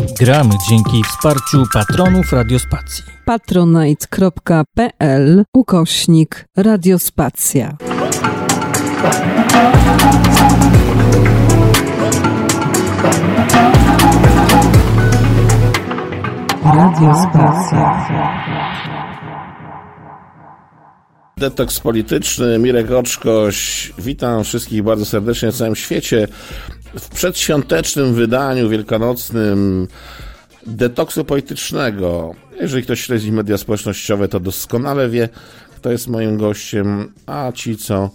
Gramy dzięki wsparciu patronów Radiospacji. patronite.pl ukośnik Radiospacja. Radiospacja. Detoks polityczny, Mirek Oczkoś. Witam wszystkich bardzo serdecznie na całym świecie. W przedświątecznym wydaniu wielkanocnym detoksu politycznego. Jeżeli ktoś śledzi media społecznościowe, to doskonale wie, kto jest moim gościem, a ci, co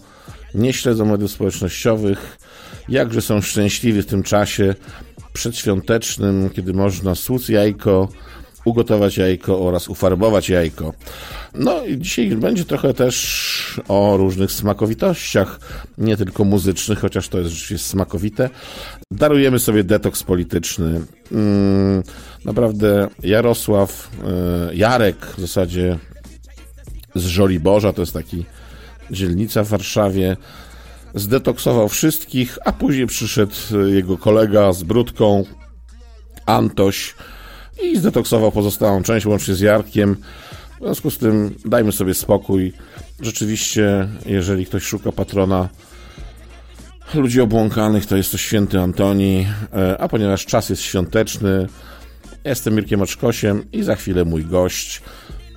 nie śledzą mediów społecznościowych, jakże są szczęśliwi w tym czasie przedświątecznym, kiedy można słuc jajko, ugotować jajko oraz ufarbować jajko. No i dzisiaj będzie trochę też o różnych smakowitościach, nie tylko muzycznych, chociaż to jest rzeczywiście smakowite. Darujemy sobie detoks polityczny. Mm, naprawdę Jarosław, e, Jarek w zasadzie z Żoliborza, to jest taki dzielnica w Warszawie, zdetoksował wszystkich, a później przyszedł jego kolega z brudką, Antoś, i zdetoksował pozostałą część, łącznie z Jarkiem. W związku z tym dajmy sobie spokój. Rzeczywiście, jeżeli ktoś szuka patrona ludzi obłąkanych, to jest to święty Antoni, e, a ponieważ czas jest świąteczny, jestem Mirkiem Oczkosiem i za chwilę mój gość,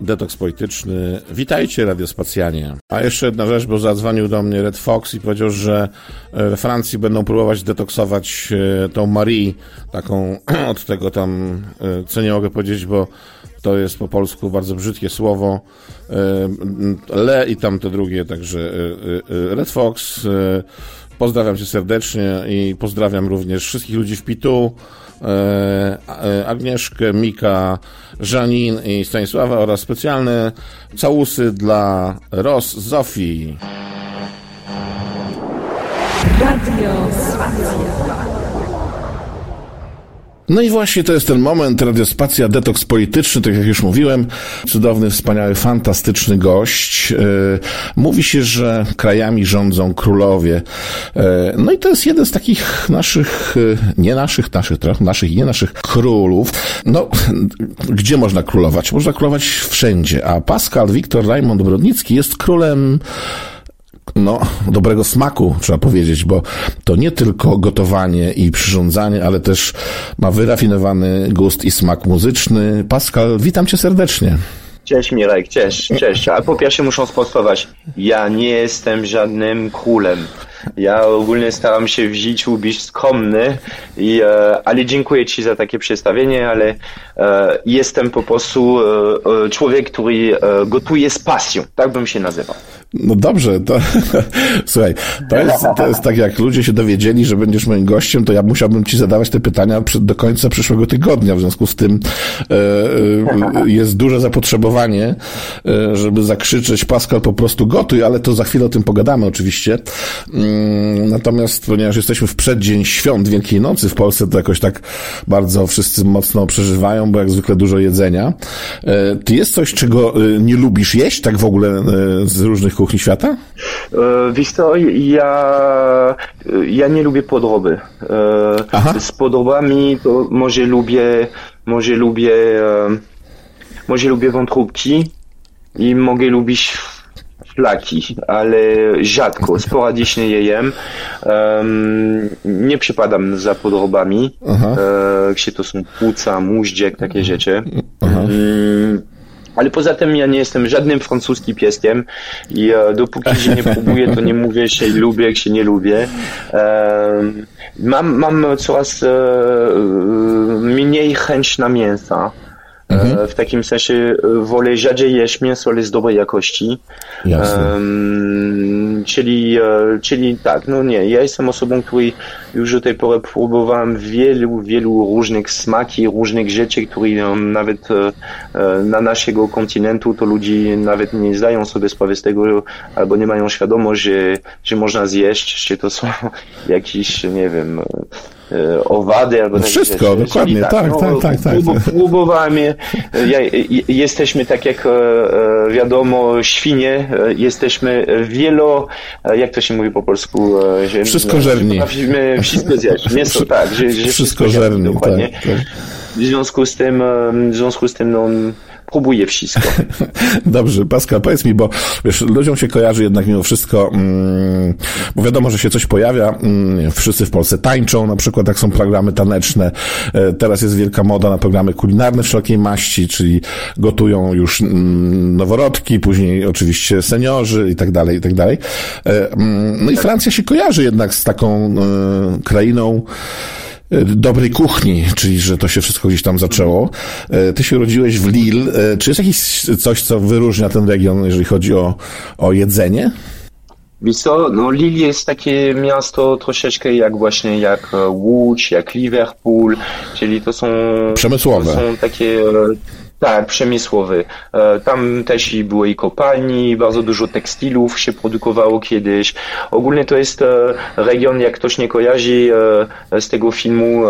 detoks polityczny. Witajcie, radiospacjanie. A jeszcze jedna rzecz, bo zadzwonił do mnie Red Fox i powiedział, że e, we Francji będą próbować detoksować e, tą Marie, taką od tego tam, e, co nie mogę powiedzieć, bo to jest po polsku bardzo brzydkie słowo. Le i tam to drugie, także Red Fox. Pozdrawiam cię serdecznie i pozdrawiam również wszystkich ludzi w Pitu, Agnieszkę, Mika, Żanin i Stanisława oraz specjalne całusy dla Ros Zofii. No i właśnie to jest ten moment, radiospacja Detoks Polityczny, tak jak już mówiłem, cudowny, wspaniały, fantastyczny gość. Mówi się, że krajami rządzą królowie. No i to jest jeden z takich naszych, nie naszych, naszych, naszych nie naszych królów. No, gdzie można królować? Można królować wszędzie, a Pascal Wiktor Raimond Brodnicki jest królem no, dobrego smaku, trzeba powiedzieć, bo to nie tylko gotowanie i przyrządzanie, ale też ma wyrafinowany gust i smak muzyczny. Pascal, witam cię serdecznie. Cześć Mirek, cześć, cześć. A po pierwsze muszę sprostować, ja nie jestem żadnym królem. Ja ogólnie staram się w życiu być skromny, i, e, ale dziękuję Ci za takie przedstawienie, ale e, jestem po prostu e, człowiek, który gotuje z pasją, tak bym się nazywał. No dobrze, to słuchaj, to jest, to jest tak, jak ludzie się dowiedzieli, że będziesz moim gościem, to ja musiałbym ci zadawać te pytania do końca przyszłego tygodnia. W związku z tym e, e, jest duże zapotrzebowanie, e, żeby zakrzyczeć Pascal po prostu gotuj, ale to za chwilę o tym pogadamy oczywiście. Mm, natomiast ponieważ jesteśmy w przeddzień świąt Wielkiej Nocy w Polsce, to jakoś tak bardzo wszyscy mocno przeżywają, bo jak zwykle dużo jedzenia. Ty jest coś, czego nie lubisz jeść, tak w ogóle z różnych kuchni świata? Wiesz co, ja, ja nie lubię podroby. Aha. Z podrobami to może lubię, może lubię, może lubię wątróbki i mogę lubić flaki, ale rzadko, sporadycznie je jem. Um, nie przypadam za podrobami, e, gdzie to są płuca, móździek, takie rzeczy. Um, ale poza tym ja nie jestem żadnym francuskim pieskiem i e, dopóki się nie próbuję, to nie mówię się lubię, jak się nie lubię. E, mam, mam coraz e, mniej chęć na mięsa. Mhm. W takim sensie wolę rzadziej jeść mięso, ale z dobrej jakości. Um, czyli, czyli tak, no nie, ja jestem osobą, której już do tej pory próbowałem wielu, wielu różnych smaki, różnych rzeczy, które nawet na naszego kontynentu to ludzie nawet nie zdają sobie sprawy z tego, albo nie mają świadomość, że, że można zjeść, czy to są jakieś, nie wiem, owady albo Wszystko, rzeczy. dokładnie, tak, tak, no, tak, tak, tak. Próbowałem je, ja, jesteśmy tak jak wiadomo, świnie, jesteśmy wielo, jak to się mówi po polsku? Że, wszystko żerni. Wszystko zjeść. Mięso, tak. Że, że wszystko, wszystko żerni. Tak, tak. w związku z tym, w związku z tym, no, próbuję wszystko. Dobrze, Pascal, powiedz mi, bo wiesz, ludziom się kojarzy jednak mimo wszystko, mm, bo wiadomo, że się coś pojawia, mm, wszyscy w Polsce tańczą, na przykład jak są programy taneczne, e, teraz jest wielka moda na programy kulinarne wszelkiej maści, czyli gotują już mm, noworodki, później oczywiście seniorzy i tak dalej, i tak dalej. E, mm, no i Francja się kojarzy jednak z taką e, krainą, dobrej kuchni, czyli że to się wszystko gdzieś tam zaczęło. E, ty się urodziłeś w Lille. E, czy jest jakieś coś, co wyróżnia ten region, jeżeli chodzi o, o jedzenie? Wiesz co, no Lille jest takie miasto troszeczkę jak właśnie jak e, Łódź, jak Liverpool, czyli to są... Przemysłowe. To są takie tak, przemysłowy. E, tam też i było i kopalni, bardzo dużo tekstilów się produkowało kiedyś. Ogólnie to jest e, region, jak ktoś nie kojarzy e, z tego filmu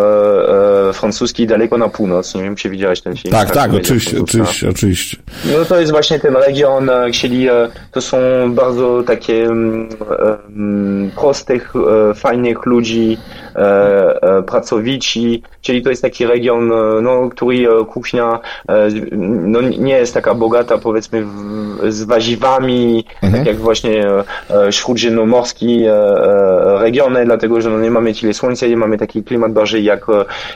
francuski Daleko na północ. Nie wiem, czy widziałeś ten film. Tak, tak, tak oczywiście, oczywiście, oczywiście. No to jest właśnie ten region, czyli to są bardzo takie mm, mm, prostych, fajnych ludzi, pracowici, czyli to jest taki region, no, który kuchnia no, nie jest taka bogata powiedzmy w, z waziwami, mhm. tak jak właśnie e, śródziemnomorski e, e, regiony, dlatego że no, nie mamy tyle słońca, nie mamy taki klimat bardziej jak,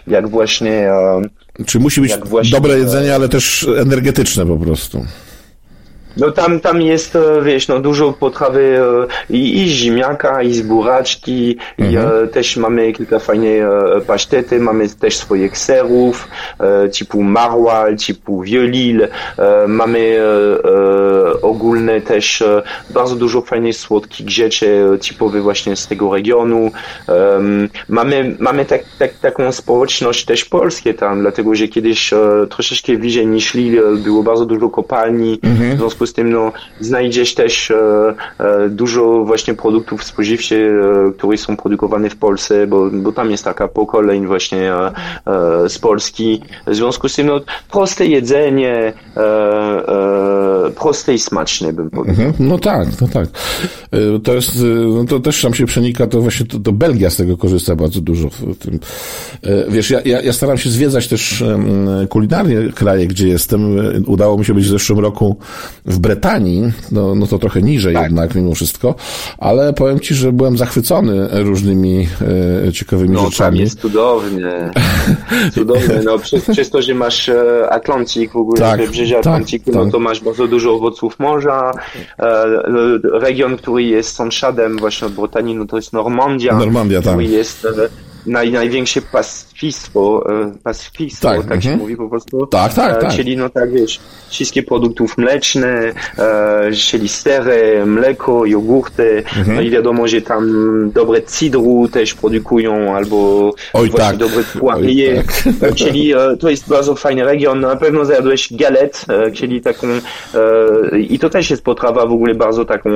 jak właśnie... Czy musi być właśnie, dobre jedzenie, ale też energetyczne po prostu. No tam, tam jest, e, wiesz, no dużo potrawy e, i, i ziemniaka, i z buraczki, mhm. i e, też mamy kilka fajnych pasztety, mamy też swoich serów, typu marwal, typu violil, mamy ogólne też bardzo dużo fajnych słodkich rzeczy, typowych właśnie z tego regionu. Mamy, mamy tak, tak, taką społeczność też polskie tam, dlatego że kiedyś troszeczkę wyżej niż Lille było bardzo dużo kopalni, mhm. w związku z tym no, znajdziesz też e, e, dużo właśnie produktów spożywczych, e, które są produkowane w Polsce, bo, bo tam jest taka pokoleń właśnie e, z Polski. W związku z tym no, proste jedzenie, proste i smaczne bym powiedział. Mhm, no tak, no tak. To jest, no to też tam się przenika, to właśnie to, to Belgia z tego korzysta bardzo dużo tym. Wiesz, ja, ja, ja staram się zwiedzać też kulinarnie kraje, gdzie jestem. Udało mi się być w zeszłym roku w Brytanii, no, no to trochę niżej tak. jednak mimo wszystko, ale powiem Ci, że byłem zachwycony różnymi ciekawymi no, rzeczami. No jest cudownie, cudownie, no przez, przez to, że masz e, Atlantyk w ogóle, tak, wybrzeże tak, Atlantyku, no tak. no to masz bardzo dużo owoców morza, e, region, który jest sąsiadem właśnie od Brytanii, no to jest Normandia, Normandia który tak. jest e, naj, największe pacyfistwo, e, pacyfistwo, tak, tak się mhm. mówi po prostu. Tak, tak, e, tak. Czyli no tak wiesz, wszystkie produktów mleczne, e, czyli stery, mleko, jogurty, mhm. no i wiadomo, że tam dobre cidru też produkują, albo Oj, właśnie tak. dobre poirier, tak. czyli to jest bardzo fajny region. Na pewno zjadłeś galet, czyli taką, i to też jest potrawa w ogóle bardzo taką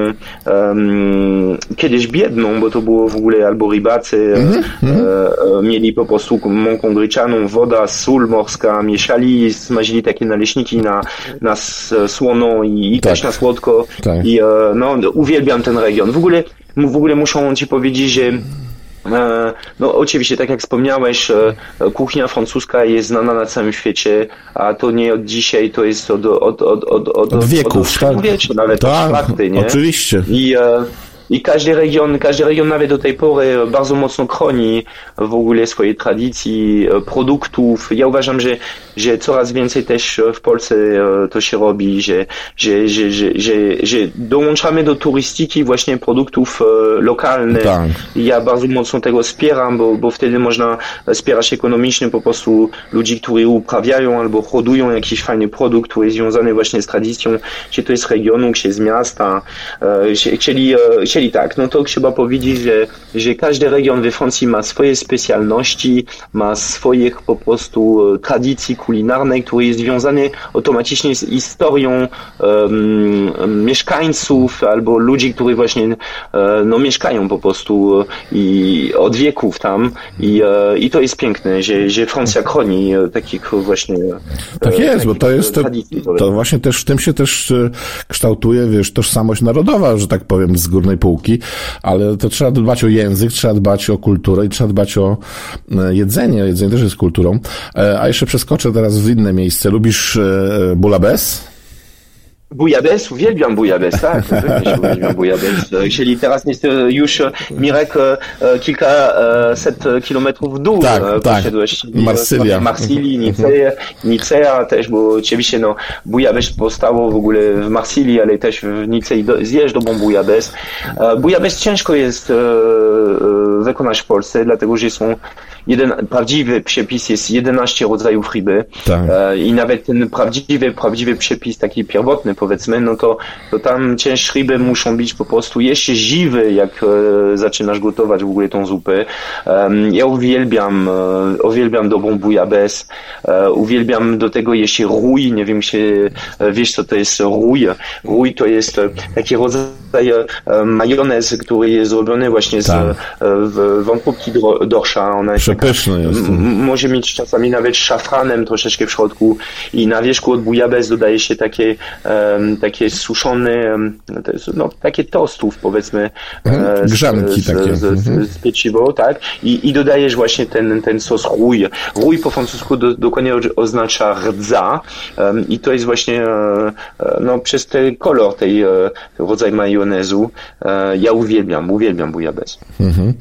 um, kiedyś biedną, bo to było w ogóle albo rybacy, mhm. mieli po prostu mąką gryczaną, woda, sól morska, mieszali, smażyli takie naleśniki na, na słono i, i tak. też na słodko. Tak. I e, no, uwielbiam ten region. W ogóle, w ogóle muszę ci powiedzieć, że e, no oczywiście, tak jak wspomniałeś, e, kuchnia francuska jest znana na całym świecie, a to nie od dzisiaj, to jest od, od, od, od, od, od wieków, od, od, tak? ale tak, fakty, nie? Oczywiście. I, i każdy region, każdy region nawet do tej pory bardzo mocno chroni w ogóle swoje tradycji, produktów. Ja uważam, że, że coraz więcej też w Polsce e, to się robi, że, że, że, że, że, że dołączamy do turystyki właśnie produktów e, lokalnych. Tak. Ja bardzo mocno tego wspieram, bo, bo wtedy można wspierać ekonomicznie po prostu ludzi, którzy uprawiają albo hodują jakiś fajny produkt, który jest związany właśnie z tradycją, czy to jest z regionu, czy z miasta, e, czyli, czyli Czyli tak, no to trzeba powiedzieć, że, że każdy region we Francji ma swoje specjalności, ma swoich po prostu e, tradycji kulinarnej, które jest związane automatycznie z historią um, mieszkańców albo ludzi, którzy właśnie um, no, mieszkają po prostu i od wieków tam. I, i to jest piękne, że, że Francja chroni takich właśnie Tak jest, bo to jest to, to właśnie też w tym się też kształtuje, wiesz, tożsamość narodowa, że tak powiem, z górnej półki półki, ale to trzeba dbać o język, trzeba dbać o kulturę i trzeba dbać o jedzenie. Jedzenie też jest kulturą. A jeszcze przeskoczę teraz w inne miejsce. Lubisz bulabes? Bujabes, uwielbiam Bujabes, tak, uwielbiam Bujabes. Czyli teraz jest już Mirek kilkaset kilometrów w dół. Tak, tak. Poszedłeś Marsylia. Marsylii, Nicea, Nicea też, bo oczywiście no, Bujabes powstało w ogóle w Marsylii, ale też w Nicei zjesz dobrą Bujabes. Bujabes ciężko jest wykonać w Polsce, dlatego że są jeden prawdziwy przepis jest 11 rodzajów ryby tak. i nawet ten prawdziwy, prawdziwy przepis taki pierwotny powiedzmy, no to, to tam część ryby muszą być po prostu jeszcze żywe, jak e, zaczynasz gotować w ogóle tą zupę. Ja uwielbiam, e, uwielbiam dobrą bujabes, e, uwielbiam do tego jeszcze rój, nie wiem, czy wiesz co to jest rój. Rój to jest taki rodzaj majonez, który jest zrobiony właśnie z tak. wątróbki dorsza. Ona jest Przepyszny jest. Może mieć czasami nawet szafranem troszeczkę w środku i na wierzchu od bujabes dodaje się takie takie suszone, no, takie tostów powiedzmy. Mhm. E, Grzanki z, takie. Z, z, mhm. z pieczywo, tak? I, I dodajesz właśnie ten, ten sos rój. Rój po francusku do, dokładnie oznacza rdza i to jest właśnie e, e, no, przez ten kolor tej rodzaj majonezu. Ja uwielbiam, uwielbiam bujabes. Mhm.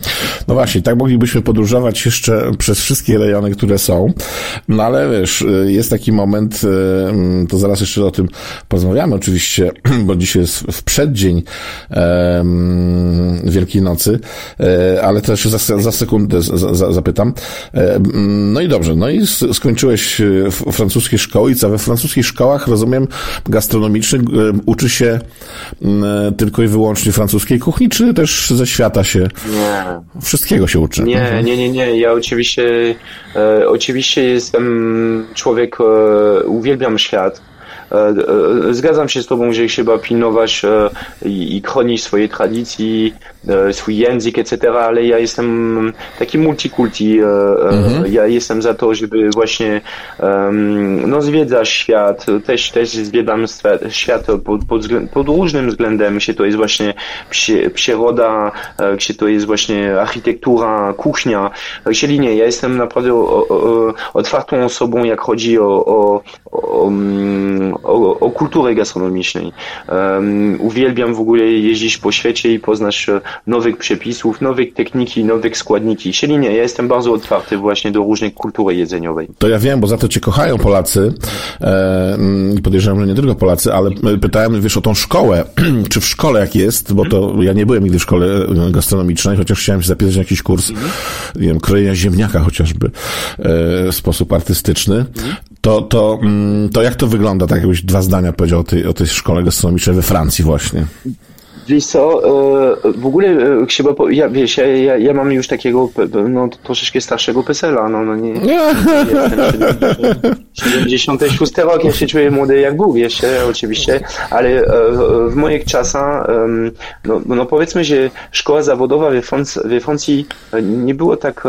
No właśnie, tak moglibyśmy podróżować jeszcze przez wszystkie rejony, które są, no ale wiesz, jest taki moment, to zaraz jeszcze o tym porozmawiamy oczywiście, bo dzisiaj jest w przeddzień Wielkiej Nocy, e, ale też za, za sekundę za, zapytam. E, no i dobrze, no i skończyłeś francuskie szkoły i co, we francuskich szkołach, rozumiem, gastronomicznych uczy się tylko i wyłącznie francuskiej kuchni, czy też ze świata się... Nie. Wszystkiego się uczy. Nie, mhm. nie, nie, nie. Ja oczywiście, e, oczywiście jestem człowiek, e, uwielbiam świat. E, zgadzam się z Tobą, że trzeba pilnować i, chronić swoje tradycji, swój język, etc., ale ja jestem taki multikulti. Mhm. Ja jestem za to, żeby właśnie no, zwiedzać świat, też, też zwiedzam świat pod, pod, pod różnym względem, czy to jest właśnie przyroda, czy to jest właśnie architektura, kuchnia. Czyli nie, ja jestem naprawdę otwartą osobą, jak chodzi o, o, o, mm, o, o kulturze gastronomicznej. Um, uwielbiam w ogóle jeździć po świecie i poznać e, nowych przepisów, nowych techniki, nowych składniki. Czyli nie, ja jestem bardzo otwarty właśnie do różnych kultury jedzeniowej. To ja wiem, bo za to cię kochają Polacy e, i podejrzewam, że nie tylko Polacy, ale pytałem, wiesz, o tą szkołę, czy w szkole jak jest, bo to ja nie byłem nigdy w szkole e, gastronomicznej, chociaż chciałem się zapisać na jakiś kurs, mm nie wiem, krojenia ziemniaka chociażby e, w sposób artystyczny. Mm to, to, mm, to jak to wygląda, tak jakbyś dwa zdania powiedział o tej, o tej szkole gastronomicznej we Francji właśnie? Wiesz co, e, w ogóle e, chyba, ja, wiesz, ja, ja, ja mam już takiego, no, troszeczkę starszego pesela, no, no nie, nie 76 rok, ja się czuję młody jak Bóg, jeszcze oczywiście, ale e, w moich czasach, no, no powiedzmy, że szkoła zawodowa we Francji, we Francji nie było tak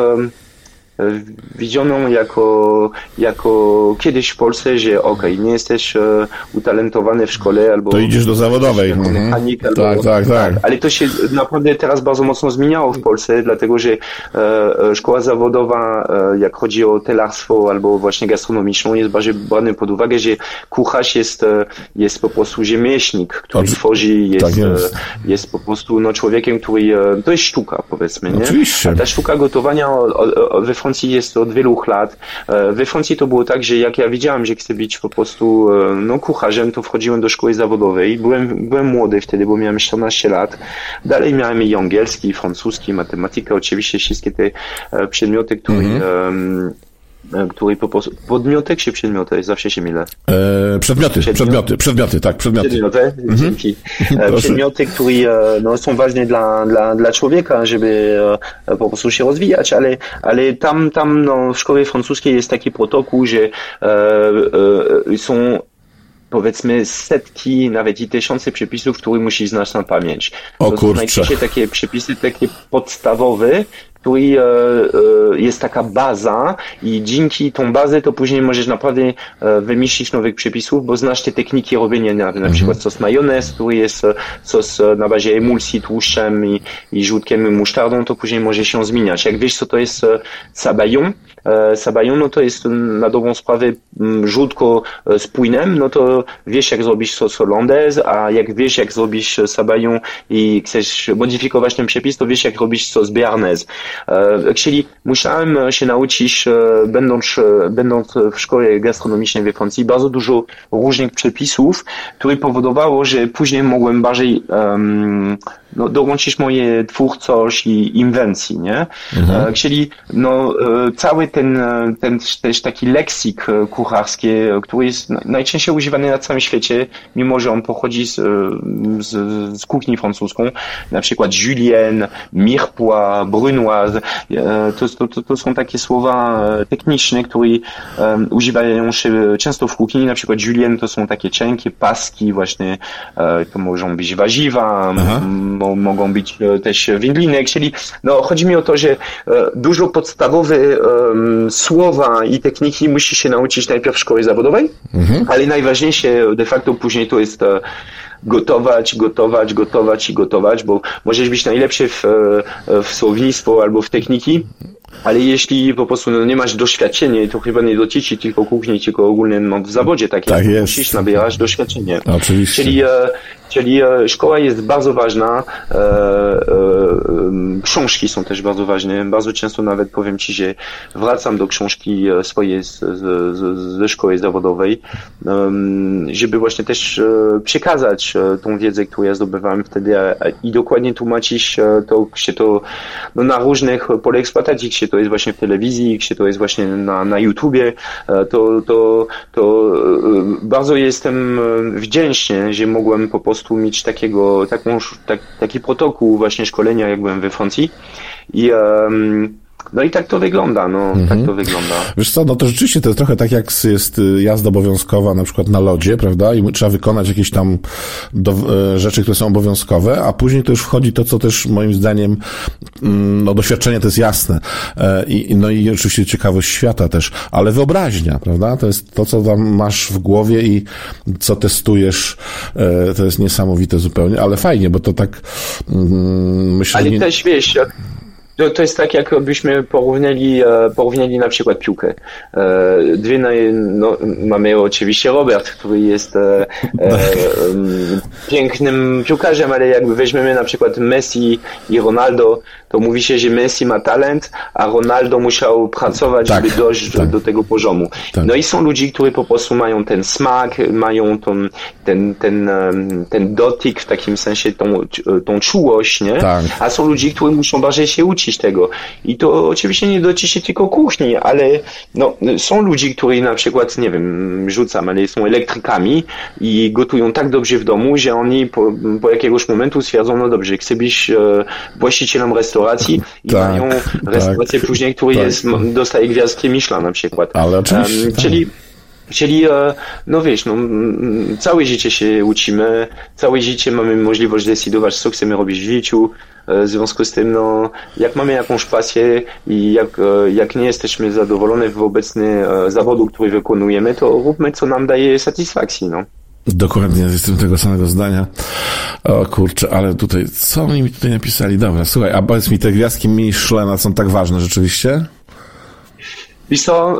widzianą jako, jako kiedyś w Polsce, że okej, okay, nie jesteś e, utalentowany w szkole albo... To idziesz do zawodowej. Mhm. Mechanik, albo, tak, tak, tak, tak. Ale to się naprawdę teraz bardzo mocno zmieniało w Polsce, dlatego że e, e szkoła zawodowa, e, jak chodzi o telarstwo albo właśnie gastronomiczną, jest bardziej brany pod uwagę, że kucharz jest, e, jest po prostu rzemieślnik, który Oczy... tworzy, jest, tak jest. jest po prostu no, człowiekiem, który... To jest sztuka, powiedzmy, nie? Oczywiście. A ta sztuka gotowania we Francji Francji jest od wielu lat. E, we Francji to było tak, że jak ja wiedziałem, że chcę być po prostu e, no, kucharzem, to wchodziłem do szkoły zawodowej. Byłem, byłem młody wtedy, bo miałem 14 lat. Dalej miałem i angielski, i francuski, matematykę, oczywiście wszystkie te e, przedmioty, które mm -hmm której po prostu... Podmiotek czy przedmioty? Zawsze się mylę. E, przedmioty, przedmioty, przedmioty, tak, przedmioty. Przedmioty, mhm. dzięki. E, przedmioty, które e, no, są ważne dla, dla, dla człowieka, żeby po prostu się rozwijać, ale, ale tam, tam no, w szkole francuskiej jest taki protokół, że e, e, są powiedzmy setki, nawet i tysiące przepisów, które musisz znać na pamięć. O to kurczę. Są takie przepisy takie podstawowe, który e, e, jest taka baza i dzięki tą bazę to później możesz naprawdę e, wymyślić nowych przepisów, bo znasz te techniki robienia, na, na mhm. przykład sos majonez, który jest sos na bazie emulsji tłuszczem i, i żółtkiem musztardą, to później może się zmieniać. Jak wiesz, co to jest sabayon, sabayon, no to jest na dobrą sprawę żółtko z płynem, no to wiesz, jak zrobić sos hollandaise, a jak wiesz, jak zrobić sabayon i chcesz modyfikować ten przepis, to wiesz, jak robić sos béarnaise. E, czyli musiałem się nauczyć, e, będąc, e, będąc w szkole gastronomicznej we Francji, bardzo dużo różnych przepisów, które powodowało, że później mogłem bardziej um, no, dołączyć moje twórczość i inwencji, nie? Mhm. Czyli no, cały ten, ten też taki leksik kucharski, który jest najczęściej używany na całym świecie, mimo że on pochodzi z, z, z kuchni francuską, na przykład julienne, mirepoix, brunoise, to, to, to są takie słowa techniczne, które używają się często w kuchni, na przykład julienne to są takie cienkie paski, właśnie to mogą być warzywa, mogą być też wędliny, czyli no, chodzi mi o to, że dużo podstawowe um, słowa i techniki musi się nauczyć najpierw w szkole zawodowej, mhm. ale najważniejsze de facto później to jest gotować, gotować, gotować i gotować, bo możesz być najlepszy w, w słownictwo albo w techniki, ale jeśli po prostu no, nie masz doświadczenia, to chyba nie dotyczy tylko kuchni, tylko ogólnie no, w zawodzie takim. Tak jest. Musisz nabierać doświadczenie. Oczywiście. Czyli, e, czyli e, szkoła jest bardzo ważna, e, e, książki są też bardzo ważne. Bardzo często nawet powiem Ci, że wracam do książki e, swojej z, z, ze szkoły zawodowej, żeby właśnie też e, przekazać tą wiedzę, którą ja zdobywałem wtedy i dokładnie tłumaczyć to, się to no, na różnych polach eksploatacji, gdzie to jest właśnie w telewizji, gdzie to jest właśnie na, na YouTubie, e, to, to, to e, bardzo jestem e, wdzięczny, że mogłem po prostu mieć takiego, taką, tak, taki protokół właśnie szkolenia, jak byłem we Francji. I um, no i tak to wygląda, no, tak mhm. tak to wygląda. Wiesz co, no to rzeczywiście to jest trochę tak, jak jest y, jazda obowiązkowa na przykład na lodzie, prawda, i trzeba wykonać jakieś tam do, e, rzeczy, które są obowiązkowe, a później to już wchodzi to, co też moim zdaniem, mm, no doświadczenie to jest jasne, e, i, no i oczywiście ciekawość świata też, ale wyobraźnia, prawda, to jest to, co tam masz w głowie i co testujesz, e, to jest niesamowite zupełnie, ale fajnie, bo to tak mm, myślę... Ale też, wiesz, to, to jest tak, jakbyśmy porównali, e, porównali na przykład piłkę. E, dwie, no, mamy oczywiście Robert, który jest e, pięknym piłkarzem, ale jakby weźmiemy na przykład Messi i Ronaldo, to mówi się, że Messi ma talent, a Ronaldo musiał pracować, tak, żeby dojść tak. do, tego poziomu. Tak. No i są ludzie, którzy po prostu mają ten smak, mają tą, ten, ten, ten dotyk, w takim sensie tą, tą czułość, nie? Tak. A są ludzie, którzy muszą bardziej się uczyć tego. I to oczywiście nie dotyczy tylko kuchni, ale no, są ludzie, którzy na przykład, nie wiem, rzucam, ale są elektrykami i gotują tak dobrze w domu, że oni po, po jakiegoś momentu stwierdzą, no dobrze, chcę być e, właścicielem restauracji i tak, mają tak. restaurację tak, później, która tak. jest, dostaje gwiazdkę Michelin na przykład. Ale oczywiście. Um, czyli Czyli, e, no wiesz, no, całe życie się uczymy, całe życie mamy możliwość decydować, co chcemy robić w życiu. E, w związku z tym, no, jak mamy jakąś pasję i jak, e, jak nie jesteśmy zadowoleni w obecny zawodu, który wykonujemy, to róbmy, co nam daje satysfakcji, no. Dokładnie, jestem tego samego zdania. O kurczę, ale tutaj, co oni mi tutaj napisali? Dobra, słuchaj, a powiedz mi, te gwiazdki Michelena są tak ważne rzeczywiście? Wiesz co,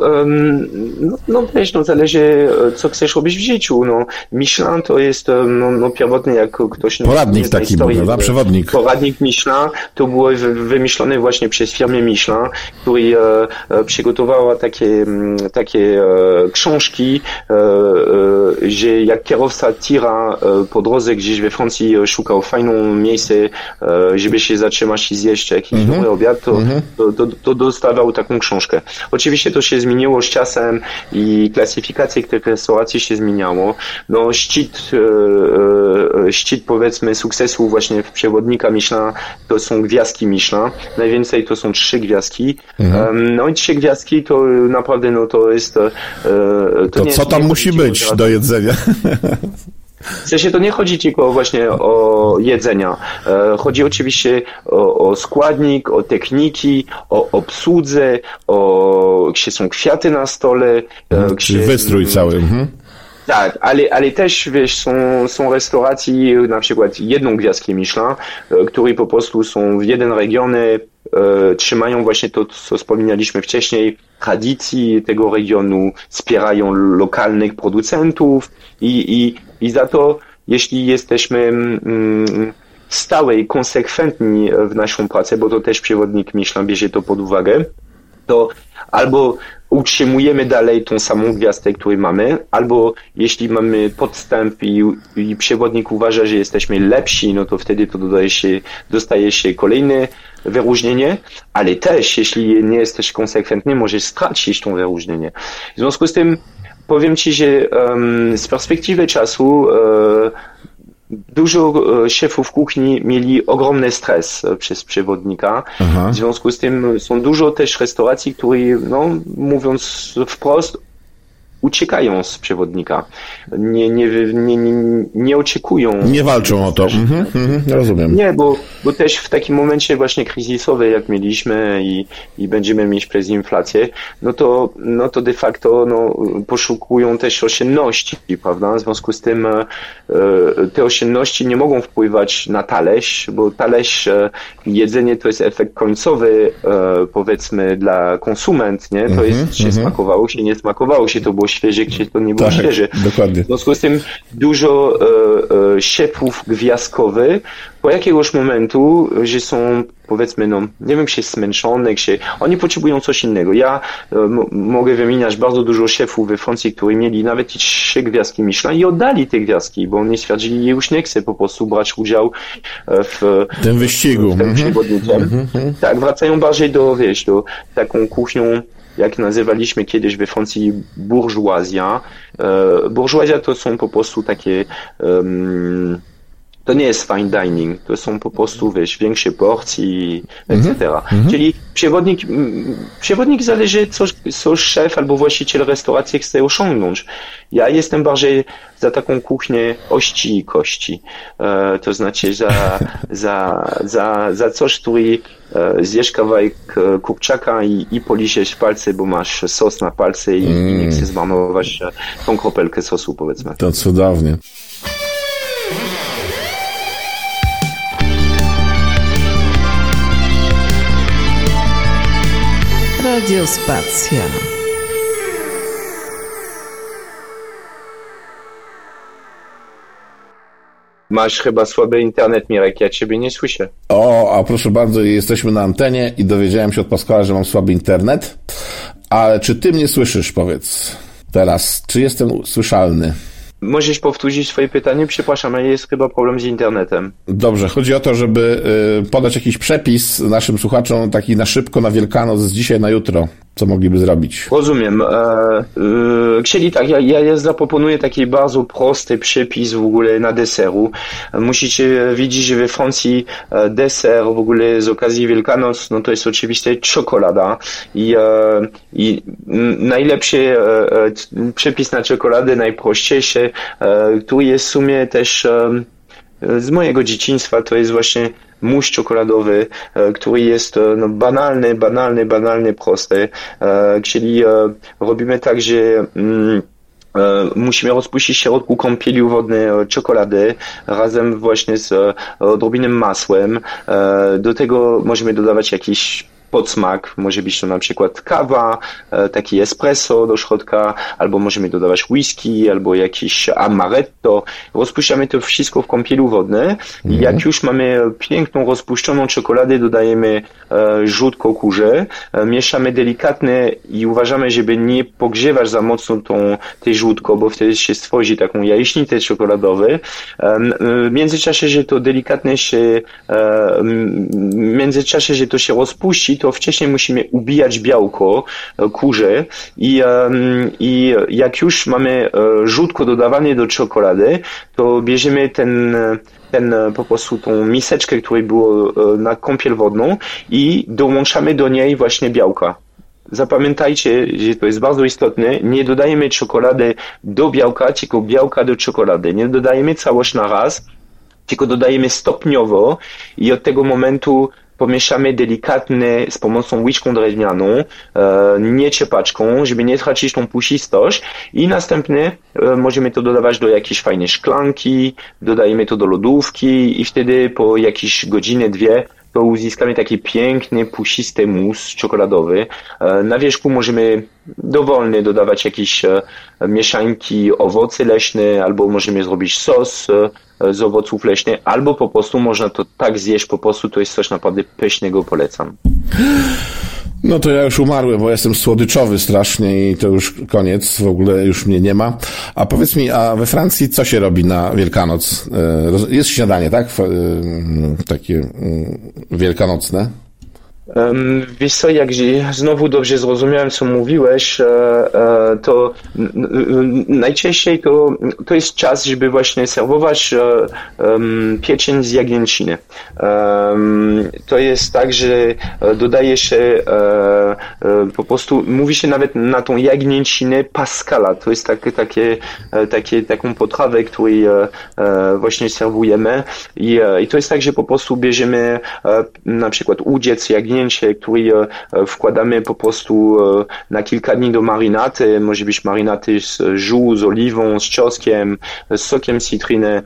no, no wiesz, no zależy co chcesz robić w życiu, no Michelin to jest no, no pierwotny jak ktoś... Poradnik taki historii, był, prawda? Przewodnik. Poradnik Michelin, to było wymyślone właśnie przez firmę Michelin, która e, e, przygotowała takie, takie e, książki, że jak kierowca tira po drodze gdzieś we Francji szukał fajną miejsce, żeby się zatrzymać i zjeść jakiś mm -hmm. dobry obiad, to, mm -hmm. to, to, to dostawał taką książkę. Oczywiście Oczywiście to się zmieniło z czasem i klasyfikacja tych restauracji się zmieniało. No szczyt, e, e, szczyt powiedzmy sukcesu właśnie w przewodnika Michelin to są gwiazdki Michelin. Najwięcej to są trzy gwiazdki. Mhm. No i trzy gwiazdki to naprawdę no to jest... E, to, to co tam musi być do jedzenia? W sensie to nie chodzi tylko właśnie o jedzenia. E, chodzi oczywiście o, o składnik, o techniki, o obsłudze, o gdzie są kwiaty na stole. Mhm, gdzie, wystrój cały. Mhm. Tak, ale, ale też wiesz, są, są restauracje, na przykład jedną gwiazdkę Michelin, e, które po prostu są w jeden regionie, trzymają właśnie to, co wspominaliśmy wcześniej, tradycji tego regionu, wspierają lokalnych producentów i, i, i za to, jeśli jesteśmy mm, stałe i konsekwentni w naszą pracę, bo to też przewodnik Michelin bierze to pod uwagę, to albo utrzymujemy dalej tą samą gwiazdę, którą mamy, albo jeśli mamy podstęp i, i przewodnik uważa, że jesteśmy lepsi, no to wtedy to dodaje się, dostaje się kolejne wyróżnienie, ale też jeśli nie jesteś konsekwentny, możesz stracić to wyróżnienie. W związku z tym powiem Ci, że um, z perspektywy czasu um, dużo e, szefów kuchni mieli ogromny stres e, przez przewodnika. Aha. W związku z tym są dużo też restauracji, które, no, mówiąc wprost, uciekają z przewodnika. Nie, nie, nie, nie, nie oczekują. Nie walczą o to. Mhm, mhm, rozumiem. Nie, bo, bo też w takim momencie właśnie kryzysowej, jak mieliśmy i, i będziemy mieć przez inflację, no to, no to de facto no, poszukują też oszczędności, prawda? W związku z tym e, te oszczędności nie mogą wpływać na talerz, bo talerz, e, jedzenie to jest efekt końcowy, e, powiedzmy, dla konsument, nie? To mhm, jest, czy mhm. smakowało się, nie smakowało się, to było świeże, gdzie to nie było tak, świeże. Dokładnie. W związku z tym dużo e, e, siepów gwiazdkowych po jakiegoś momentu, że są powiedzmy, no, nie wiem, się zmęczone, się, oni potrzebują coś innego. Ja e, mogę wymieniać bardzo dużo szefów we Francji, którzy mieli nawet trzy gwiazdki Michelin i oddali te gwiazdki, bo oni stwierdzili, że już nie chcę po prostu brać udziału e, w tym wyścigu. W, tym mm -hmm. Tak, wracają bardziej do, wiesz, do taką kuchnią jak nazywaliśmy kiedyś we Francji burżuazja. E, burżuazja to są po prostu takie um, to nie jest fine dining, to są po prostu, wiesz, większe porcji, etc. Mm -hmm. Czyli przewodnik, przewodnik zależy, co, co szef albo właściciel restauracji chce osiągnąć. Ja jestem bardziej za taką kuchnię ości i kości. E, to znaczy za, za, za, za coś, który e, zjesz kawałek e, kurczaka i, i poliszesz palce, bo masz sos na palce i, mm. i nie chcesz zmarnować e, tą kropelkę sosu, powiedzmy. To cudownie. Radiospacja. Masz chyba słaby internet, Mirek, ja ciebie nie słyszę. O, a proszę bardzo, jesteśmy na antenie i dowiedziałem się od Pascala, że mam słaby internet. Ale czy ty mnie słyszysz, powiedz teraz? Czy jestem słyszalny? Możesz powtórzyć swoje pytanie? Przepraszam, ale jest chyba problem z internetem. Dobrze, chodzi o to, żeby y, podać jakiś przepis naszym słuchaczom, taki na szybko, na Wielkanoc, z dzisiaj na jutro co mogliby zrobić? Rozumiem. E, e, czyli tak, ja, ja zaproponuję taki bardzo prosty przepis w ogóle na deseru. Musicie widzieć, że we Francji e, deser w ogóle z okazji Wielkanoc, no to jest oczywiście czekolada i, e, i najlepszy e, e, przepis na czekoladę, najprościejszy, który jest w sumie też z mojego dzieciństwa, to jest właśnie muś czekoladowy, e, który jest e, no, banalny, banalny, banalny, prosty. E, czyli robimy tak, że mm, musimy rozpuścić w środku kąpieli wodnej czekolady razem właśnie z odrobinnym masłem. Do tego możemy dodawać jakiś podsmak. Może być to na przykład kawa, e, taki espresso do środka, albo możemy dodawać whisky, albo jakiś amaretto. Rozpuszczamy to wszystko w kąpielu wodnej i jak już mamy piękną, rozpuszczoną czekoladę, dodajemy e, żółtko kurze, e, mieszamy delikatnie i uważamy, żeby nie pogrzewać za mocno tą, tej żółtko, bo wtedy się stworzy taką jajecznicę czekoladowe. W międzyczasie, że to delikatnie się, w międzyczasie, że to się rozpuści, to wcześniej musimy ubijać białko e, kurze i, i jak już mamy e, żółtko dodawane do czekolady, to bierzemy ten ten e, po prostu tą miseczkę, której było na kąpiel wodną i dołączamy do niej właśnie białka. Zapamiętajcie, że to jest bardzo istotne. Nie dodajemy czekolady do białka, tylko białka do czekolady. Nie dodajemy całość na raz, tylko dodajemy stopniowo i od tego momentu pomieszamy delikatnie z pomocą łyżką drewnianą, e, nie ciepaczką, żeby nie tracić tą puścistość i następnie możemy to dodawać do jakiejś fajnej szklanki, dodajemy to do lodówki i wtedy po jakieś godziny, dwie to uzyskamy taki piękny, pusisty mus czekoladowy. E, na wierzchu możemy dowolnie dodawać jakieś mieszanki owoce leśne, albo możemy zrobić sos z owoców leśnych, albo po prostu można to tak zjeść, po prostu to jest coś naprawdę pysznego, polecam. No to ja już umarłem, bo jestem słodyczowy strasznie i to już koniec, w ogóle już mnie nie ma. A powiedz mi, a we Francji co się robi na Wielkanoc? E, jest śniadanie, tak? E, takie mm, wielkanocne. Wiesz co, jak znowu dobrze zrozumiałem, co mówiłeś, e, e, to najczęściej to, to jest czas, żeby właśnie serwować um, pieczeń z jagnięciny. To jest tak, że dodaje się po prostu, mówi się nawet na tą jagnięcinę pascala. To jest takie, takie, takie, taką potrawę, którą właśnie serwujemy I, i to jest tak, że po prostu bierzemy na przykład udziec jagnięciny mięsie, który e, wkładamy po prostu e, na kilka dni do marynaty. Może być marynaty z żół, z oliwą, z czosnkiem, z sokiem cytryny.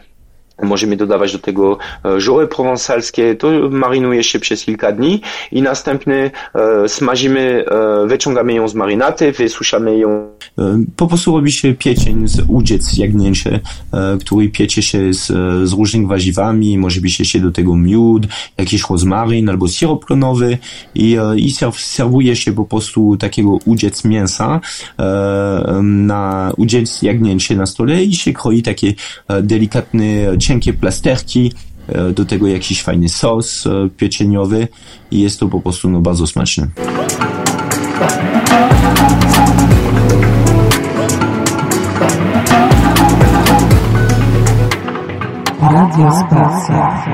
Możemy dodawać do tego e, żoły prowansalskie, to marynuje się przez kilka dni i następnie e, smażymy, e, wyciągamy ją z marynaty, wysuszamy ją. Po prostu robi się piecień z udziec jagnięcie, który piecie się z, z różnymi warzywami, może być jeszcze do tego miód, jakiś rozmaryn albo syrop klonowy. I, i serwuje się po prostu takiego udziec mięsa na udziec jagnięcie na stole i się kroi takie delikatne cienkie plasterki, e, do tego jakiś fajny sos e, pieczeniowy i jest to po prostu no, bardzo smaczne. Radio Spacja.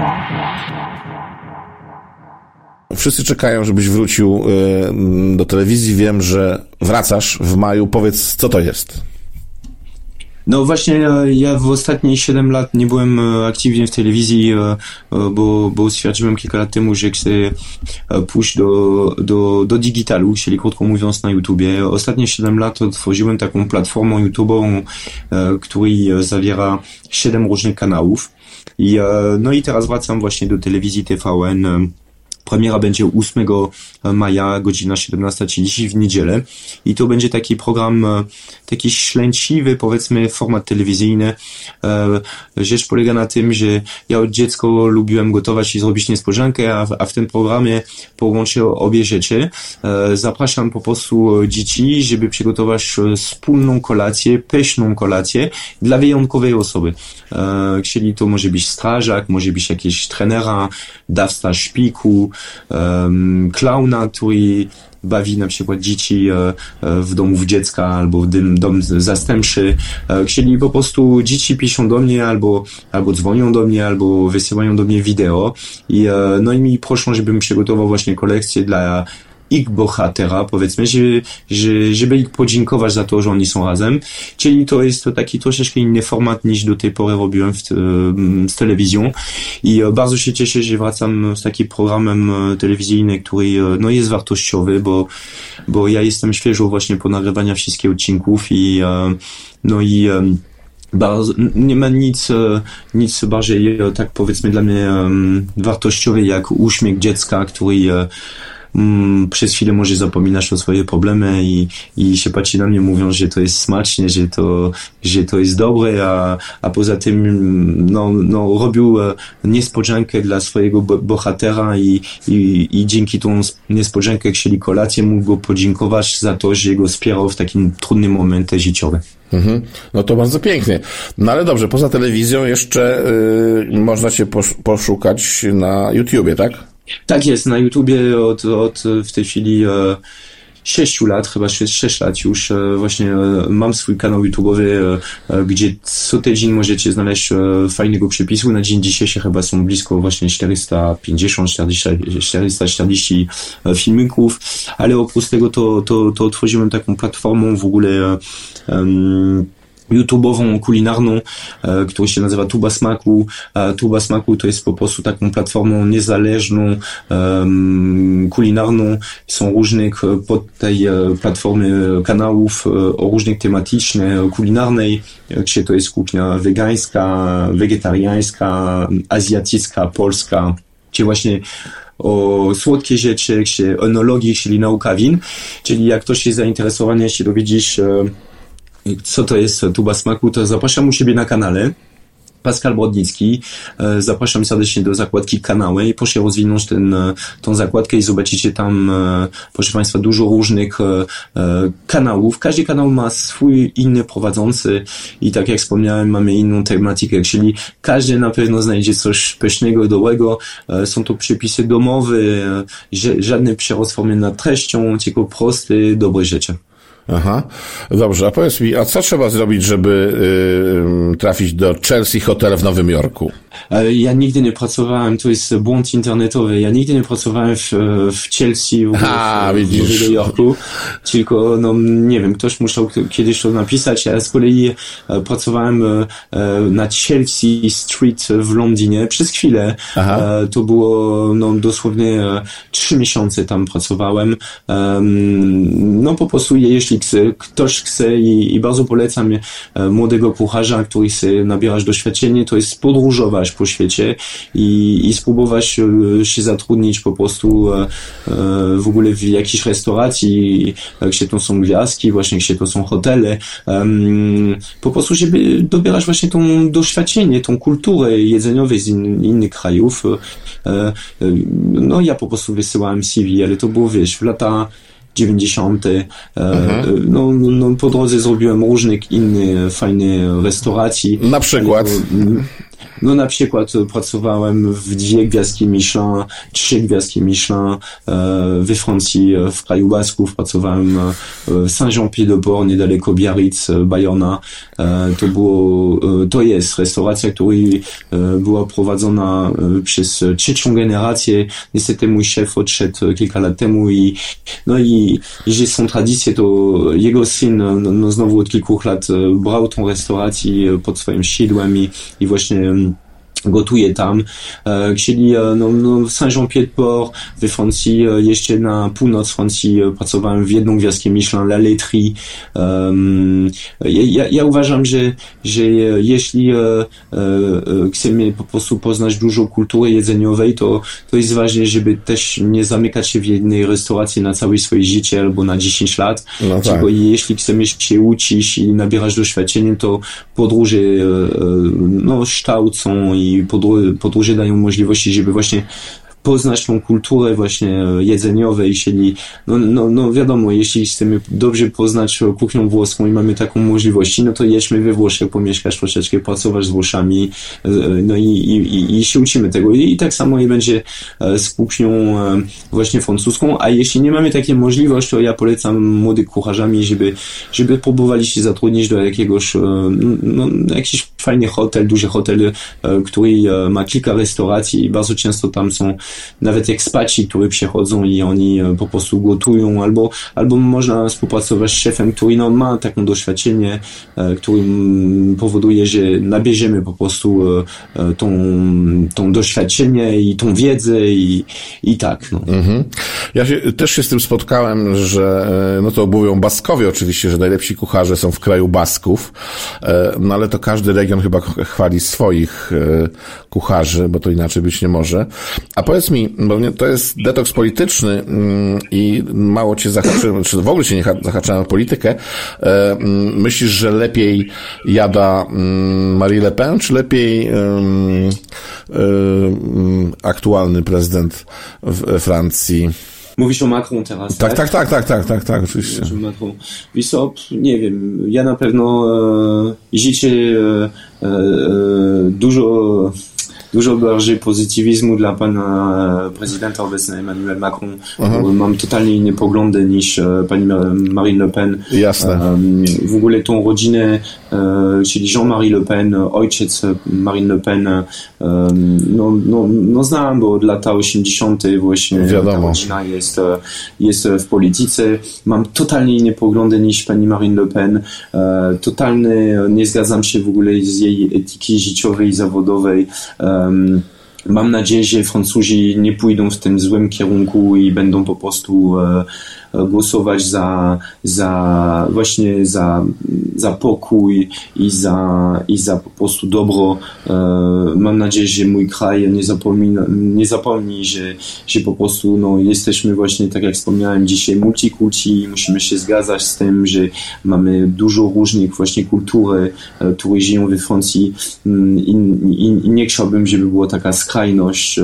Wszyscy czekają, żebyś wrócił e, do telewizji. Wiem, że wracasz w maju. Powiedz, co to jest? No właśnie, ja w ostatnie 7 lat nie byłem e, aktywnie w telewizji, e, e, bo, bo stwierdziłem kilka lat temu, że chcę pójść do, do, do digitalu, czyli krótko mówiąc na YouTubie. Ostatnie 7 lat otworzyłem taką platformę YouTube'ową, która zawiera 7 różnych kanałów. I, no i teraz wracam właśnie do telewizji TVN Premiera będzie 8 maja, godzina 17.30 w niedzielę i to będzie taki program, e, taki ślęciwy, powiedzmy, format telewizyjny. E, rzecz polega na tym, że ja od dziecka lubiłem gotować i zrobić niespodziankę, a w, a w tym programie połączę obie rzeczy. E, zapraszam po prostu dzieci, żeby przygotować wspólną kolację, pyszną kolację dla wyjątkowej osoby. Czyli to może być strażak, może być jakiś trenera, dawca szpiku, klauna, który bawi na przykład dzieci e, e, w domu dziecka albo w dom zastępczy. E, chcieli po prostu dzieci piszą do mnie albo, albo dzwonią do mnie, albo wysyłają do mnie wideo i no i mi proszą, żebym przygotował właśnie kolekcję dla ich bohatera, powiedzmy, że, że, żeby ich podziękować za to, że oni są razem. Czyli to jest to taki troszeczkę inny format niż do tej pory robiłem w, z telewizją i e, bardzo się cieszę, że wracam z takim programem e, telewizyjnym, który e, no, jest wartościowy, bo, bo ja jestem świeżo właśnie po nagrywaniu wszystkich odcinków i no i bardzo, nie ma nic, nic bardziej, tak powiedzmy dla mnie wartościowe jak uśmiech dziecka, który mm, przez chwilę może zapominasz o swoje problemy i, i się patrzy na mnie, mówią, że to jest smacznie, że to, że to jest dobre, a, a poza tym no, no, robił e, niespodziankę dla swojego bohatera i, i, i dzięki tą niespodziankę chcieli kolację, mógł go podziękować za to, że go wspierał w takim trudnym momencie życiowym. Mhm. No to bardzo pięknie. No ale dobrze, poza telewizją jeszcze y, można cię poszukać na YouTubie, tak? Tak jest, na YouTubie od, od w tej chwili e, 6 lat, chyba 6, 6 lat już właśnie mam swój kanał YouTube'owy, gdzie co tydzień możecie znaleźć fajnego przepisu. Na dzień dzisiejszy chyba są blisko właśnie 450-440 filmików, ale oprócz tego to, to, to otworzyłem taką platformą w ogóle um, YouTube'ową, kulinarną, e, która się nazywa Tuba Smaku. E, Tuba Smaku to jest po prostu taką platformą niezależną, kulinarną. Są różnych pod tej e, platformy kanałów o różnych tematycznych, kulinarnej, gdzie to jest kuchnia wegańska, wegetariańska, azjatycka, polska, gdzie właśnie o słodkie rzeczy, gdzie enologii, czyli nauka win, czyli jak ktoś jest zainteresowany, jeśli dowiedzieć co to jest tuba smaku, to zapraszam u siebie na kanale. Pascal Brodnicki. E, zapraszam serdecznie do zakładki kanały i proszę rozwinąć ten, e, tą zakładkę i zobaczycie tam, e, proszę Państwa, dużo różnych kanałów. Każdy kanał ma swój inny prowadzący i tak jak wspomniałem, mamy inną tematykę, czyli każdy na pewno znajdzie coś pysznego, dobrego. Są to przepisy domowe, żadne przerozformy nad treścią, tylko proste, dobre rzeczy. Aha, dobrze, a powiedz mi, a co trzeba zrobić, żeby y, trafić do Chelsea Hotel w Nowym Jorku? E, ja nigdy nie pracowałem, to jest błąd internetowy, ja nigdy nie pracowałem w, w Chelsea, w, A, w, w Nowym Jorku, tylko, no nie wiem, ktoś musiał kiedyś to napisać, ja z kolei e, pracowałem e, na Chelsea Street w Londynie przez chwilę. Aha. To było, no dosłownie trzy miesiące tam pracowałem. No po prostu, jeśli ktoś chce i, i bardzo polecam młodego kucharza, który chce nabierać doświadczenie, to jest podróżować po świecie i, i spróbować e, się zatrudnić po prostu e, e, w ogóle w jakiejś restauracji, gdzie to są gwiazdki, właśnie gdzie to są hotele, po prostu, żeby dobierać właśnie tą doświadczenie, tą kulturę jedzeniową z in, innych krajów. No ja po prostu wysyłałem CV, ale to było, wiesz, w lata 90. Mhm. No, no, po drodze zrobiłem różnych innych fajnych restauracji. Na przykład? No na przykład pracowałem w dwie gwiazdki Michelin, trzy gwiazdki Michelin e, we Francji, e, w kraju Basków. Pracowałem e, w Saint-Jean-Pied-de-Port, niedaleko Biarritz, Bayona. To było, to jest restauracja, która była prowadzona przez trzecią generację. Niestety mój szef odszedł kilka lat temu i no i jeżeli są tradycje, to jego syn no, no znowu od kilku lat brał tą restaurację pod swoim siedłem i, i właśnie gotuje tam. E, chcieli e, no, no Saint-Jean-Pied-de-Port we Francji, e, jeszcze na północ Francji pracowałem w jedną gwiazdkę Michelin, La Laiterie. Ja, ja uważam, że, że jeśli chcemy po prostu poznać dużo kultury jedzeniowej, to, to jest ważne, żeby też nie zamykać się w jednej restauracji na całe swoje życie albo na 10 lat. No tak. Bo jeśli chcemy się uczyć i nabierać doświadczenia, to podróże no, kształcą i podróże dają możliwości, żeby właśnie poznać tą kulturę właśnie jedzeniowej, jeśli, no, no, no wiadomo, jeśli chcemy dobrze poznać kuchnię włoską i mamy taką możliwość, no to jedźmy we Włoszech, pomieszkać troszeczkę, pracować z Włoszami, e, no i, i, i się uczymy tego. I, tak samo i będzie e, z kuchnią e, właśnie francuską, a jeśli nie mamy takiej możliwości, to ja polecam młodych kucharzami, żeby, żeby próbowali się zatrudnić do jakiegoś, no, jakiś fajny hotel, duży hotel, który ma kilka restauracji i bardzo często tam są nawet ekspaci, którzy przychodzą i oni e, po prostu gotują, albo, albo można współpracować z szefem, który no, ma taką doświadczenie, e, który powoduje, że nabierzemy po prostu e, tą, tą doświadczenie i tą wiedzę i, i tak. No. Mhm. Ja się, też się z tym spotkałem, że no to mówią Baskowie oczywiście, że najlepsi kucharze są w kraju Basków, no ale to każdy region chyba chwali swoich kucharzy, bo to inaczej być nie może. A powiedz powiedz mi, bo to jest detoks polityczny mm, i mało cię zahaczyłem, czy w ogóle się nie zahaczałem o politykę. E, mm, myślisz, że lepiej jada mm, Marie Le Pen, czy lepiej aktualny prezydent w Francji? Mówisz o Macron teraz, tak? Tak, tak, tak, tak, tak, tak, oczywiście. Macron. Co, nie wiem, ja na pewno e, życie e, e, dużo dużo bardziej pozytywizmu dla pana prezydenta obecnego Emmanuel Macron. Aha. Mam totalnie inne poglądy niż pani Marine Le Pen. Jasne. W ogóle tą rodzinę, czyli Jean-Marie Le Pen, ojciec Marine Le Pen, no, no, no znam, bo od lat 80. właśnie Wiadomo. ta rodzina jest, jest w polityce. Mam totalnie inne poglądy niż pani Marine Le Pen. Totalny, nie zgadzam się w ogóle z jej etyki życiowej i zawodowej. Mam nadzieję, że Francuzi nie pójdą w tym złym kierunku i będą po prostu e, głosować za, za właśnie za, za pokój i za, i za po prostu dobro. E, mam nadzieję, że mój kraj nie zapomni, nie zapomni że, że po prostu no, jesteśmy właśnie, tak jak wspomniałem dzisiaj, multikulti, musimy się zgadzać z tym, że mamy dużo różnych właśnie kultury, które żyją we Francji mm, i, i, i nie chciałbym, żeby była taka skrajność. E,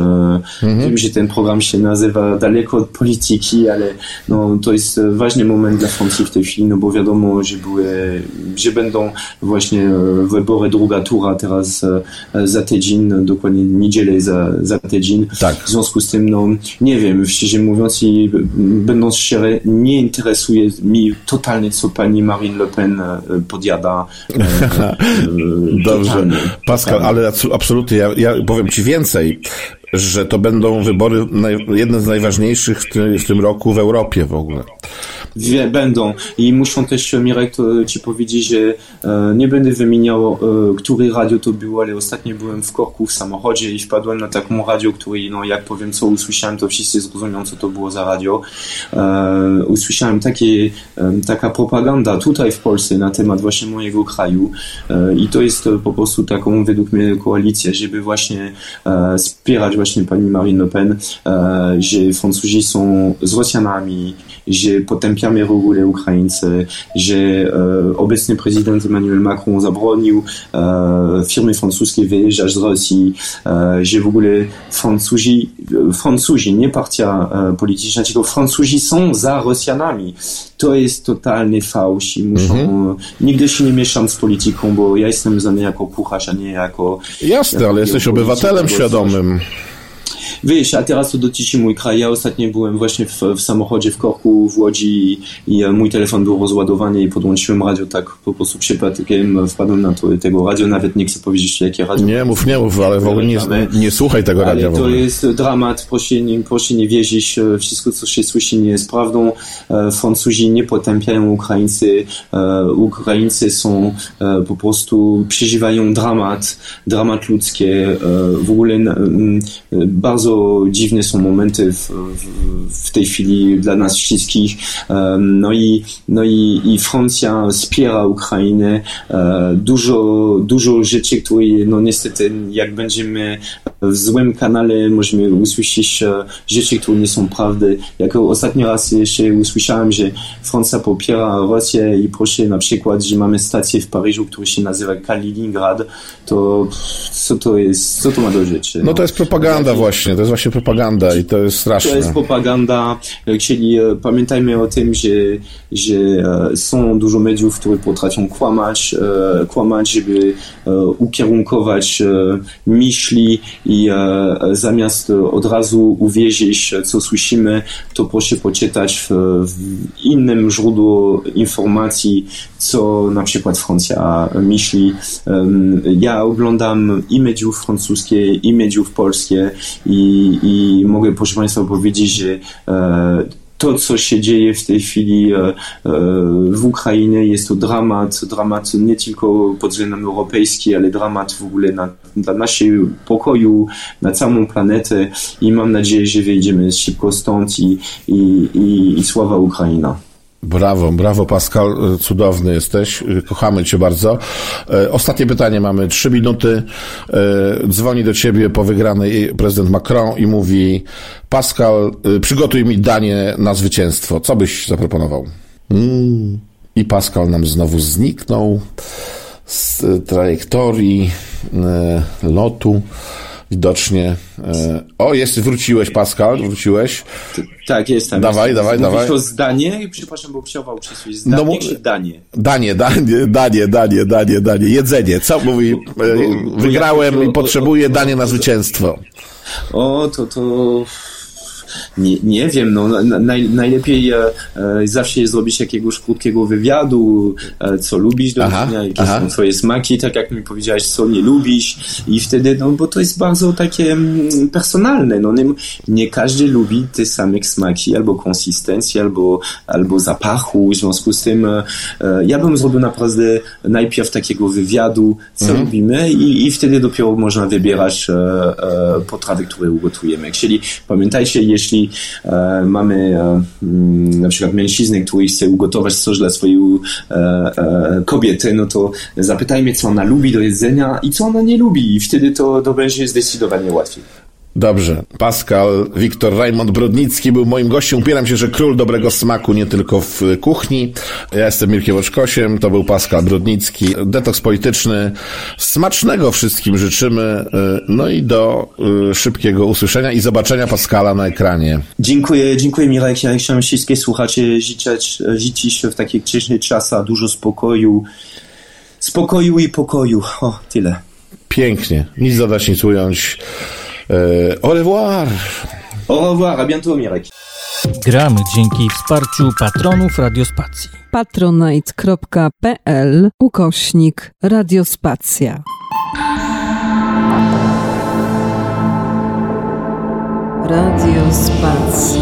mhm. Wiem, że ten program się nazywa daleko od polityki, ale no, to jest e, ważny moment dla Francji w tej chwili, no bo wiadomo, że, były, że będą właśnie e, wybory druga tura teraz e, za tydzień, dokładnie niedzielę za, za tydzień. Tak. W związku z tym, no nie wiem, szczerze mówiąc i będąc szczery, nie interesuje mi totalnie, co pani Marine Le Pen podjada. Dobrze. Totalnie, Pascal, ale absolutnie, ja, ja powiem ci więcej że to będą wybory jedne z najważniejszych w tym, w tym roku w Europie w ogóle. Wie, będą i muszą też Mirek ci powiedzieć, że e, nie będę wymieniał, e, który radio to było, ale ostatnio byłem w korku w samochodzie i wpadłem na taką radio, który, no jak powiem co usłyszałem, to wszyscy zrozumią co to było za radio. E, usłyszałem takie, e, taka propaganda tutaj w Polsce na temat właśnie mojego kraju e, i to jest po prostu taką według mnie koalicja, żeby właśnie e, wspierać właśnie pani Marine Le Pen, że Francuzi są z Rosjanami, że potępiamy w ogóle Ukraińcy, że e, obecny prezydent Emmanuel Macron zabronił e, firmy francuskie wyjeżdżać z Rosji, e, że w ogóle Francuzi, Francuzi, nie partia e, polityczna, tylko Francuzi są za Rosjanami. To jest totalny fałsz i muszą... Mhm. Nigdy się nie mieszam z polityką, bo ja jestem znany jako kucharz, a nie jako... Jasne, jako ale jesteś obywatelem świadomym. Wiesz, a teraz to dotyczy mój kraj. Ja ostatnio byłem właśnie w, w samochodzie w Korku, w Łodzi i, i e, mój telefon był rozładowany i podłączyłem radio tak po prostu przypadkiem wpadłem na to, tego radio, nawet nie chcę powiedzieć jakie radio. Nie mów, nie mów, ale w ogóle nie, nie słuchaj tego radia ale to jest dramat, proszę nie, proszę nie wierzyć, e, wszystko co się słyszy nie jest prawdą. E, Francuzi nie potępiają Ukraińcy, Ukraińcy są po prostu przeżywają dramat, dramat ludzkie, w ogóle bardzo dziwne są momenty w, w, w, tej chwili dla nas wszystkich. No i, no i, i Francja wspiera Ukrainę. E, dużo, dużo rzeczy, które no niestety jak będziemy w złym kanale możemy usłyszeć e, rzeczy, które nie są prawdy. Jako ostatni raz jeszcze usłyszałem, że Francja popiera Rosję i proszę na przykład, że mamy stację w Paryżu, która się nazywa Kaliningrad, to co to jest, co to ma do rzeczy? No, no to jest propaganda właśnie, to jest właśnie propaganda i to jest straszne. To jest propaganda, czyli e, pamiętajmy o tym, że, że e, są dużo mediów, które potrafią kłamać, kłamać, żeby ukierunkować myśli i e, zamiast od razu uwierzyć, co słyszymy, to proszę poczytać w, w innym źródle informacji, co na przykład Francja myśli. Ja oglądam i mediów francuskie, i mediów polskie i, i mogę proszę Państwa powiedzieć, że e, to, co się dzieje w tej chwili e, e, w Ukrainie, jest to dramat, dramat nie tylko pod względem europejskim, ale dramat w ogóle na, dla naszego pokoju, na całą planetę i mam nadzieję, że wyjdziemy szybko stąd i, i, i, i sława Ukraina. Brawo, brawo Pascal, cudowny jesteś, kochamy cię bardzo. E, ostatnie pytanie, mamy trzy minuty. Dzwoni do ciebie po wygranej prezydent Macron i mówi Pascal, przygotuj mi danie na zwycięstwo. Co byś zaproponował? Mm. I Pascal nam znowu zniknął z trajektorii lotu. Widocznie. E, o, jest, wróciłeś, Pascal, wróciłeś. Tak, jestem. Dawaj, jestem. dawaj, Mówisz dawaj. o zdanie? Przepraszam, bo przez coś. Zdanie No, czy danie? Danie, danie, danie, danie, danie, danie, jedzenie. Co mówi? e, bo Wygrałem i potrzebuję danie na zwycięstwo. O, to to... Nie, nie wiem, no na- naj, najlepiej e, e, zawsze zrobić jakiegoś krótkiego wywiadu, e, co lubisz do Aha, jedzenia, jakie aha. są twoje smaki, tak jak mi powiedziałeś, co nie lubisz i wtedy, no bo to jest bardzo takie mm, personalne, no nie, nie każdy lubi te same smaki, albo konsystencji, albo, albo zapachu, w związku z tym e, e, ja bym zrobił naprawdę najpierw takiego wywiadu, co lubimy i, i wtedy dopiero można wybierać e, e, potrawy, które ugotujemy. Czyli pamiętajcie, jeśli e, mamy e, mm, na przykład mężczyznę, który chce ugotować coś dla swojej e, e, kobiety, no to zapytajmy, co ona lubi do jedzenia i co ona nie lubi i wtedy to, to będzie zdecydowanie łatwiej. Dobrze. Pascal Wiktor Raymond Brodnicki był moim gościem. Upieram się, że król dobrego smaku nie tylko w kuchni. Ja jestem Mirkiem Oczkosiem, to był Pascal Brodnicki. Detoks polityczny. Smacznego wszystkim życzymy. y, No i do y, szybkiego usłyszenia i zobaczenia Pascala na ekranie. Dziękuję, dziękuję Mirek. Ja chciałem wszystkie słuchacze życzyć, życzyć w takich ciężkich czasach dużo spokoju, spokoju i pokoju. O, tyle. Pięknie. Nic dodać, nic ująć. Au revoir. Au revoir, à bientôt Mirek. Gramy dzięki wsparciu patronów Radiospacji. patronite.pl ukośnik Radiospacja. Radiospacja.